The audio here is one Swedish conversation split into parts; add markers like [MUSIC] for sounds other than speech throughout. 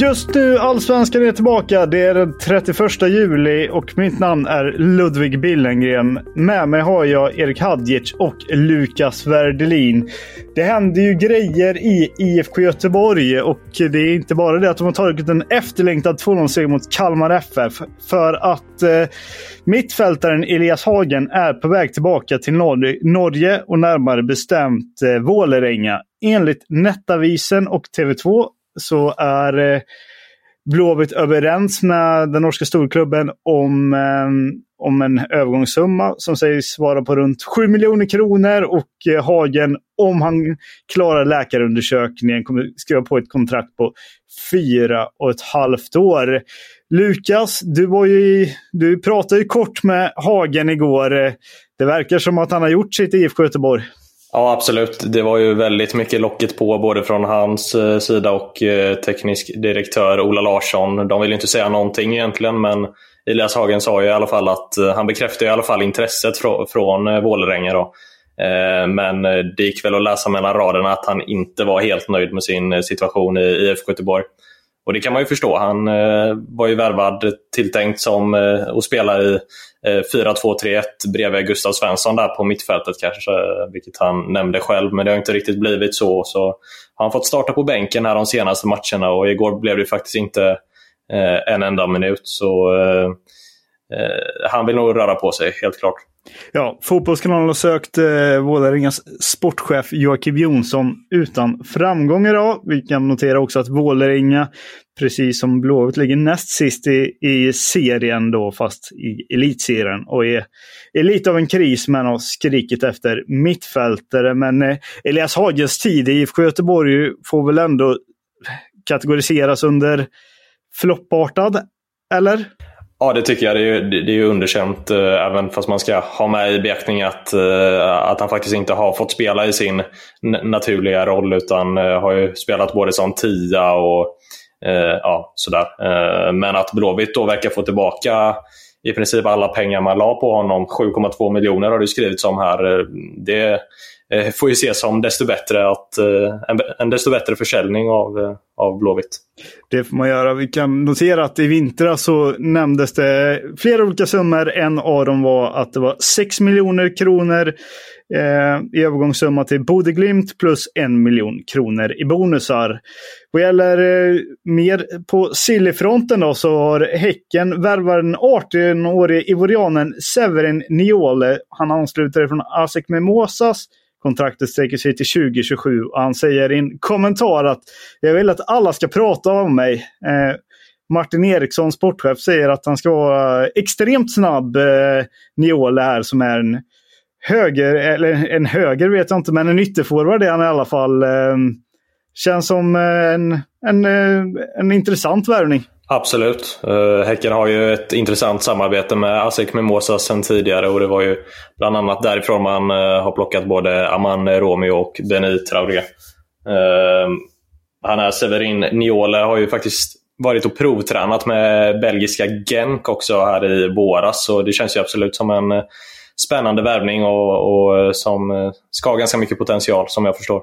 Just nu, Allsvenskan är tillbaka. Det är den 31 juli och mitt namn är Ludvig Billengren. Med mig har jag Erik Hadjic och Lukas Werdelin. Det händer ju grejer i IFK Göteborg och det är inte bara det att de har tagit en efterlängtad 2-0-seger mot Kalmar FF. För att eh, mittfältaren Elias Hagen är på väg tillbaka till Nor Norge och närmare bestämt eh, Vålerenga. Enligt Nettavisen och TV2 så är eh, Blåvitt överens med den norska storklubben om, eh, om en övergångssumma som sägs vara på runt 7 miljoner kronor. Och eh, Hagen, om han klarar läkarundersökningen, kommer skriva på ett kontrakt på fyra och ett halvt år. Lukas, du, var ju, du pratade ju kort med Hagen igår. Det verkar som att han har gjort sitt IFK Göteborg. Ja, absolut. Det var ju väldigt mycket locket på både från hans eh, sida och eh, teknisk direktör Ola Larsson. De vill inte säga någonting egentligen, men Elias Hagen sa ju i alla fall att eh, han bekräftade i alla fall intresset från, Vålerenga. Då. Men det gick väl att läsa mellan raderna att han inte var helt nöjd med sin situation i IFK Göteborg. Och det kan man ju förstå. Han var ju värvad tilltänkt som att spela i Eh, 4-2-3-1 bredvid Gustav Svensson där på mittfältet kanske, vilket han nämnde själv. Men det har inte riktigt blivit så. Så har han fått starta på bänken här de senaste matcherna och igår blev det faktiskt inte eh, en enda minut. Så eh, eh, han vill nog röra på sig, helt klart. Ja, Fotbollskanalen har sökt eh, Vålerengas sportchef Joakim Jonsson utan framgång idag. Vi kan notera också att Vålerenga, precis som Blåvitt, ligger näst sist i, i serien då, fast i elitserien. Och är, är lite av en kris men har skrikit efter mittfältare. Men eh, Elias Hagens tid i IFK Göteborg får väl ändå kategoriseras under floppartad, eller? Ja, det tycker jag. Det är ju, det är ju underkänt, eh, även fast man ska ha med i beaktning att, eh, att han faktiskt inte har fått spela i sin naturliga roll, utan eh, har ju spelat både som tia och ja, sådär. Men att Blåvitt då verkar få tillbaka i princip alla pengar man la på honom, 7,2 miljoner har du skrivit om här. Det, eh, får ju ses som desto bättre att, eh, en, en desto bättre försäljning av, eh, av Blåvitt. Det får man göra. Vi kan notera att i vintras så nämndes det flera olika summor. En av dem var att det var 6 miljoner kronor eh, i övergångssumma till Bodeglimt plus en miljon kronor i bonusar. Vad gäller eh, mer på Sillyfronten då så har Häcken värvat den 18-årige ivorianen Severin Niole. Han ansluter från ASEC Mimosas Kontraktet sträcker sig till 2027 och han säger i en kommentar att jag vill att alla ska prata om mig. Eh, Martin Eriksson, sportchef, säger att han ska vara extremt snabb, eh, Niole här, som är en höger, eller en höger vet jag inte, men en ytterforward är han i alla fall. Eh, känns som en, en, eh, en intressant värvning. Absolut. Uh, häcken har ju ett intressant samarbete med ASEC Mimosa sedan tidigare och det var ju bland annat därifrån man uh, har plockat både Aman Romeo och Denis Traoré. Uh, han är Severin Niole har ju faktiskt varit och provtränat med belgiska Genk också här i våras så det känns ju absolut som en spännande värvning och, och som ska ha ganska mycket potential som jag förstår.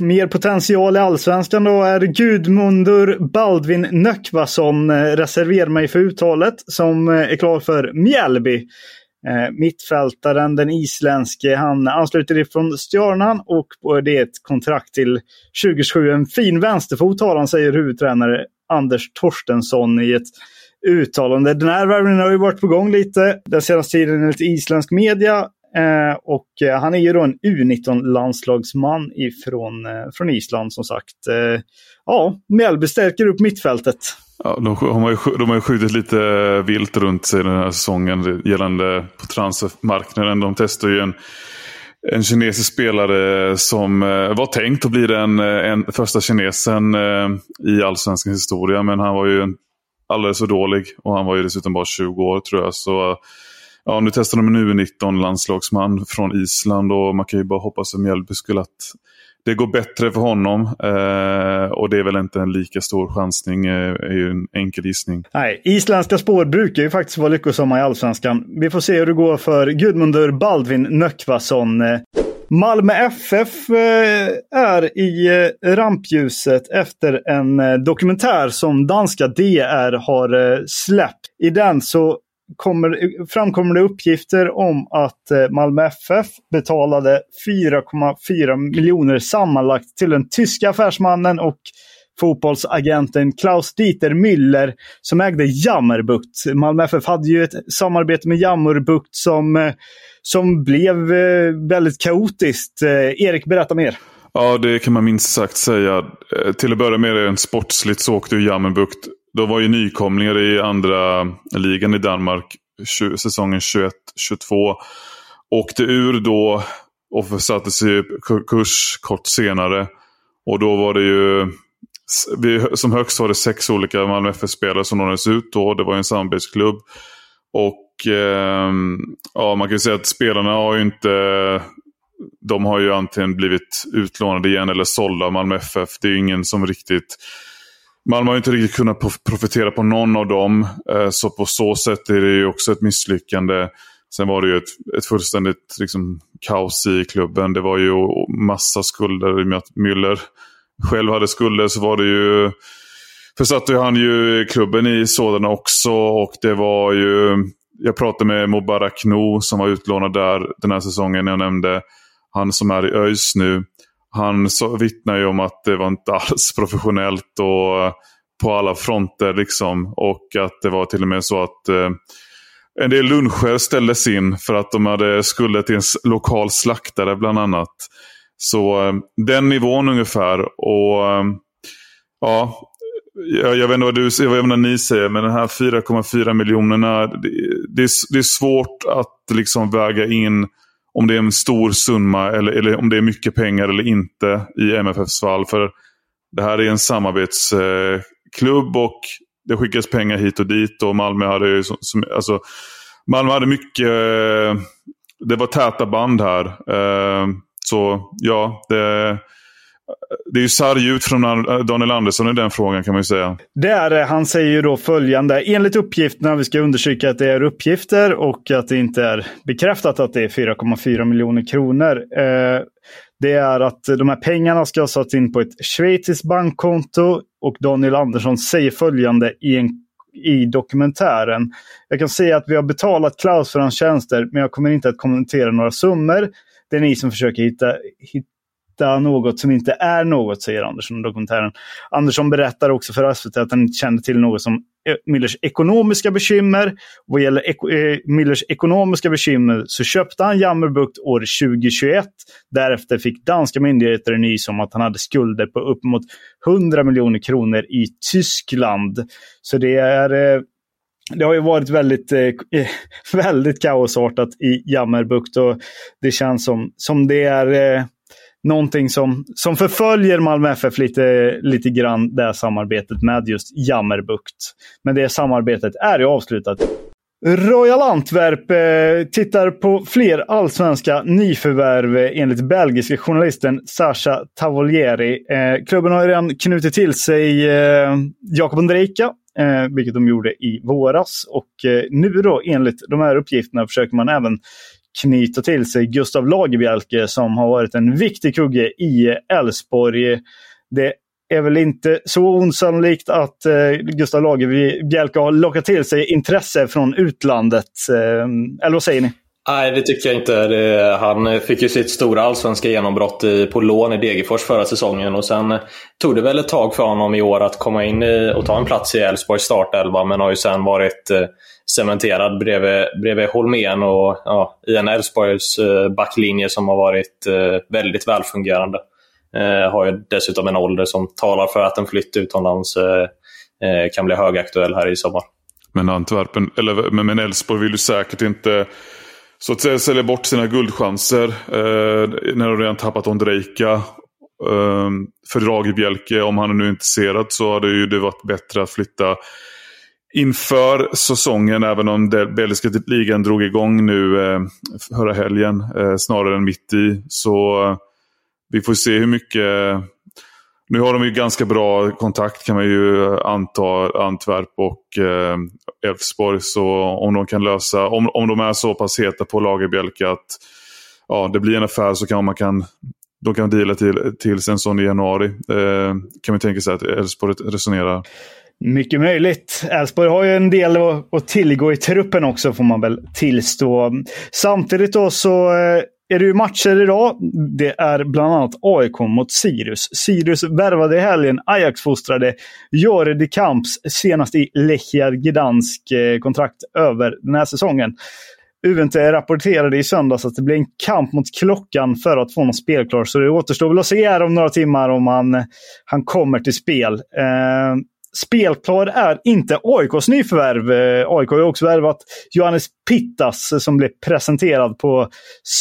Mer potential i allsvenskan då är Gudmundur Baldvin Nökvason, eh, reserverar mig för uttalet, som eh, är klar för Mjällby. Eh, mittfältaren, den isländske, han ansluter ifrån Stjärnan och eh, det är ett kontrakt till 2027. En fin vänsterfot har han, säger huvudtränare Anders Torstensson i ett uttalande. Den här värvningen har ju varit på gång lite den senaste tiden enligt isländsk media. Eh, och eh, han är ju då en U19-landslagsman ifrån eh, från Island som sagt. Eh, ja, Mjällby stärker upp mittfältet. Ja, de, har ju, de har ju skjutit lite eh, vilt runt sig den här säsongen gällande på transfermarknaden. De testar ju en, en kinesisk spelare som eh, var tänkt att bli den eh, en, första kinesen eh, i allsvenskans historia. Men han var ju alldeles för dålig och han var ju dessutom bara 20 år tror jag. Så ja, nu testar de en U19-landslagsman från Island och man kan ju bara hoppas för Mjällby skulle att det går bättre för honom. Eh, och det är väl inte en lika stor chansning, eh, är ju en enkel gissning. Nej, isländska spår brukar ju faktiskt vara lyckosamma i allsvenskan. Vi får se hur det går för Gudmundur Baldvin Nökvason. Eh, Malmö FF eh, är i eh, rampljuset efter en dokumentär som danska DR har släppt. I den så kommer, framkommer det uppgifter om att eh, Malmö FF betalade 4,4 miljoner sammanlagt till den tyska affärsmannen och fotbollsagenten Klaus-Dieter Müller som ägde Jammerbukt. Malmö FF hade ju ett samarbete med Jammerbukt som, eh, som blev eh, väldigt kaotiskt. Erik, berätta mer. Ja, det kan man minst sagt säga. Till att börja med, rent sportsligt så åkte ju Jammerbukt de var ju nykomlingar i andra ligan i Danmark säsongen 21-22. Åkte ur då och försattes sig i kurs kort senare. Och då var det ju som högst var det sex olika Malmö FF-spelare som lånades ut då. Det var ju en samarbetsklubb. Och eh, ja, man kan ju säga att spelarna har ju inte... De har ju antingen blivit utlånade igen eller sålda av Malmö FF. Det är ju ingen som riktigt Malmö har inte riktigt kunnat profitera på någon av dem. Eh, så på så sätt är det ju också ett misslyckande. Sen var det ju ett, ett fullständigt liksom, kaos i klubben. Det var ju massa skulder i och med att Müller själv hade skulder. Så var det ju... Försatte han ju klubben i sådana också. Och det var ju... Jag pratade med Mubarak No som var utlånad där den här säsongen. Jag nämnde han som är i ÖIS nu han vittnar ju om att det var inte [LAUGHS] alls professionellt och eh, på alla fronter. liksom. Och att det var till och med så att eh, en del luncher ställdes in för att de hade skulder till en lokal slaktare bland annat. Så eh, den nivån ungefär. Och eh, ja, jag, jag, vet inte vad du, jag vet inte vad ni säger, men de här 4,4 miljonerna. Det, det, är, det är svårt att liksom väga in om det är en stor summa eller, eller om det är mycket pengar eller inte i MFFs fall. För det här är en samarbetsklubb och det skickas pengar hit och dit. och Malmö hade, som, alltså, Malmö hade mycket... Eh, det var täta band här. Eh, så ja, det, det är ju sarg ut från Daniel Andersson i den frågan kan man ju säga. Det är det. Han säger ju då följande. Enligt uppgifterna, vi ska undersöka att det är uppgifter och att det inte är bekräftat att det är 4,4 miljoner kronor. Eh, det är att de här pengarna ska ha satts in på ett schweiziskt bankkonto och Daniel Andersson säger följande i en i dokumentären. Jag kan säga att vi har betalat Klaus för hans tjänster, men jag kommer inte att kommentera några summor. Det är ni som försöker hitta, hitta hitta något som inte är något, säger Andersson i dokumentären. Andersson berättar också för SVT att han inte kände till något som eh, Müllers ekonomiska bekymmer. Vad gäller ek eh, Müllers ekonomiska bekymmer så köpte han Jammerbukt år 2021. Därefter fick danska myndigheter en nys om att han hade skulder på uppemot 100 miljoner kronor i Tyskland. Så det är eh, det har ju varit väldigt, eh, eh [LAUGHS] väldigt kaosartat i Jammerbukt och det känns som, som det är eh, någonting som, som förföljer Malmö FF lite, lite grann, det här samarbetet med just Jammerbukt. Men det samarbetet är ju avslutat. Royal Antwerp eh, tittar på fler allsvenska nyförvärv eh, enligt belgiska journalisten Sasha Tavolieri. Eh, klubben har redan knutit till sig eh, Jakob Ondrejka, eh, vilket de gjorde i våras. Och eh, nu då, enligt de här uppgifterna, försöker man även knyta till sig Gustav Lagerbjälke som har varit en viktig kugge i Elfsborg. Det är väl inte så osannolikt att eh, Gustav Lagerbielke har lockat till sig intresse från utlandet. Eh, eller vad säger ni? Nej, det tycker jag inte. Han fick ju sitt stora allsvenska genombrott på lån i Degerfors förra säsongen och sen tog det väl ett tag för honom i år att komma in i, och ta en plats i Elfsborgs startelva men har ju sen varit eh, cementerad bredvid, bredvid Holmén och ja, i en Elfsborgs eh, backlinje som har varit eh, väldigt välfungerande. Eh, har ju dessutom en ålder som talar för att en flytt utomlands kan bli högaktuell här i sommar. Men Antwerpen, eller men Elfsborg vill ju säkert inte så att säga sälja bort sina guldchanser eh, när de redan tappat Ondrejka. Eh, för Dragebjälke, om han är nu intresserad så hade ju det varit bättre att flytta inför säsongen, även om den belgiska ligan drog igång nu eh, förra helgen, eh, snarare än mitt i. Så eh, vi får se hur mycket... Nu har de ju ganska bra kontakt kan man ju anta, Antwerp och eh, Elfsborg. så om de kan lösa, om, om de är så pass heta på Lagerbjälke att ja, det blir en affär så kan man kan de kan deala till, till en sån i januari. Eh, kan man tänka sig att Elfsborg resonerar. Mycket möjligt. Elfsborg har ju en del att tillgå i truppen också får man väl tillstå. Samtidigt då så eh, är det ju matcher idag. Det är bland annat AIK mot Sirius. Sirius värvade i helgen Ajax-fostrade Jore de Kamps senast i Lechia Gdansk eh, kontrakt över den här säsongen. UNT rapporterade i söndags att det blir en kamp mot klockan för att få honom spelklar. Så det återstår väl att se här om några timmar om han, han kommer till spel. Eh, spelklar är inte AIKs nyförvärv. Eh, AIK har också värvat Johannes Pittas eh, som blev presenterad på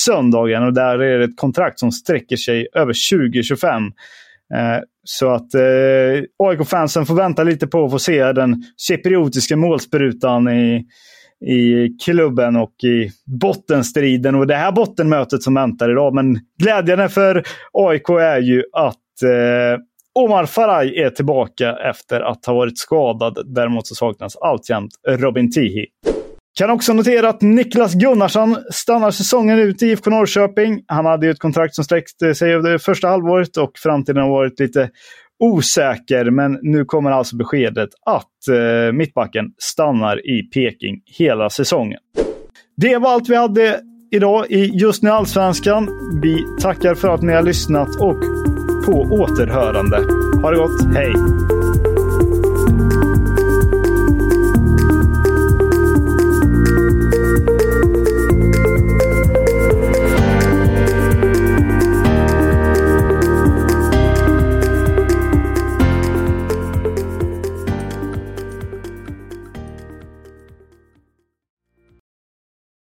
söndagen. och Där är det ett kontrakt som sträcker sig över 2025. Eh, så att eh, AIK-fansen får vänta lite på att få se den cypriotiska målsprutan i, i klubben och i bottenstriden och det här bottenmötet som väntar idag. Men glädjande för AIK är ju att eh, Omar Faraj är tillbaka efter att ha varit skadad. Däremot så saknas alltjämt Robin Tihi. Kan också notera att Niklas Gunnarsson stannar säsongen ut i IFK Norrköping. Han hade ju ett kontrakt som sträckte sig över det första halvåret och framtiden har varit lite osäker. Men nu kommer alltså beskedet att eh, mittbacken stannar i Peking hela säsongen. Det var allt vi hade idag i Just nu Allsvenskan. Vi tackar för att ni har lyssnat och på återhörande. Ha det gott, hej!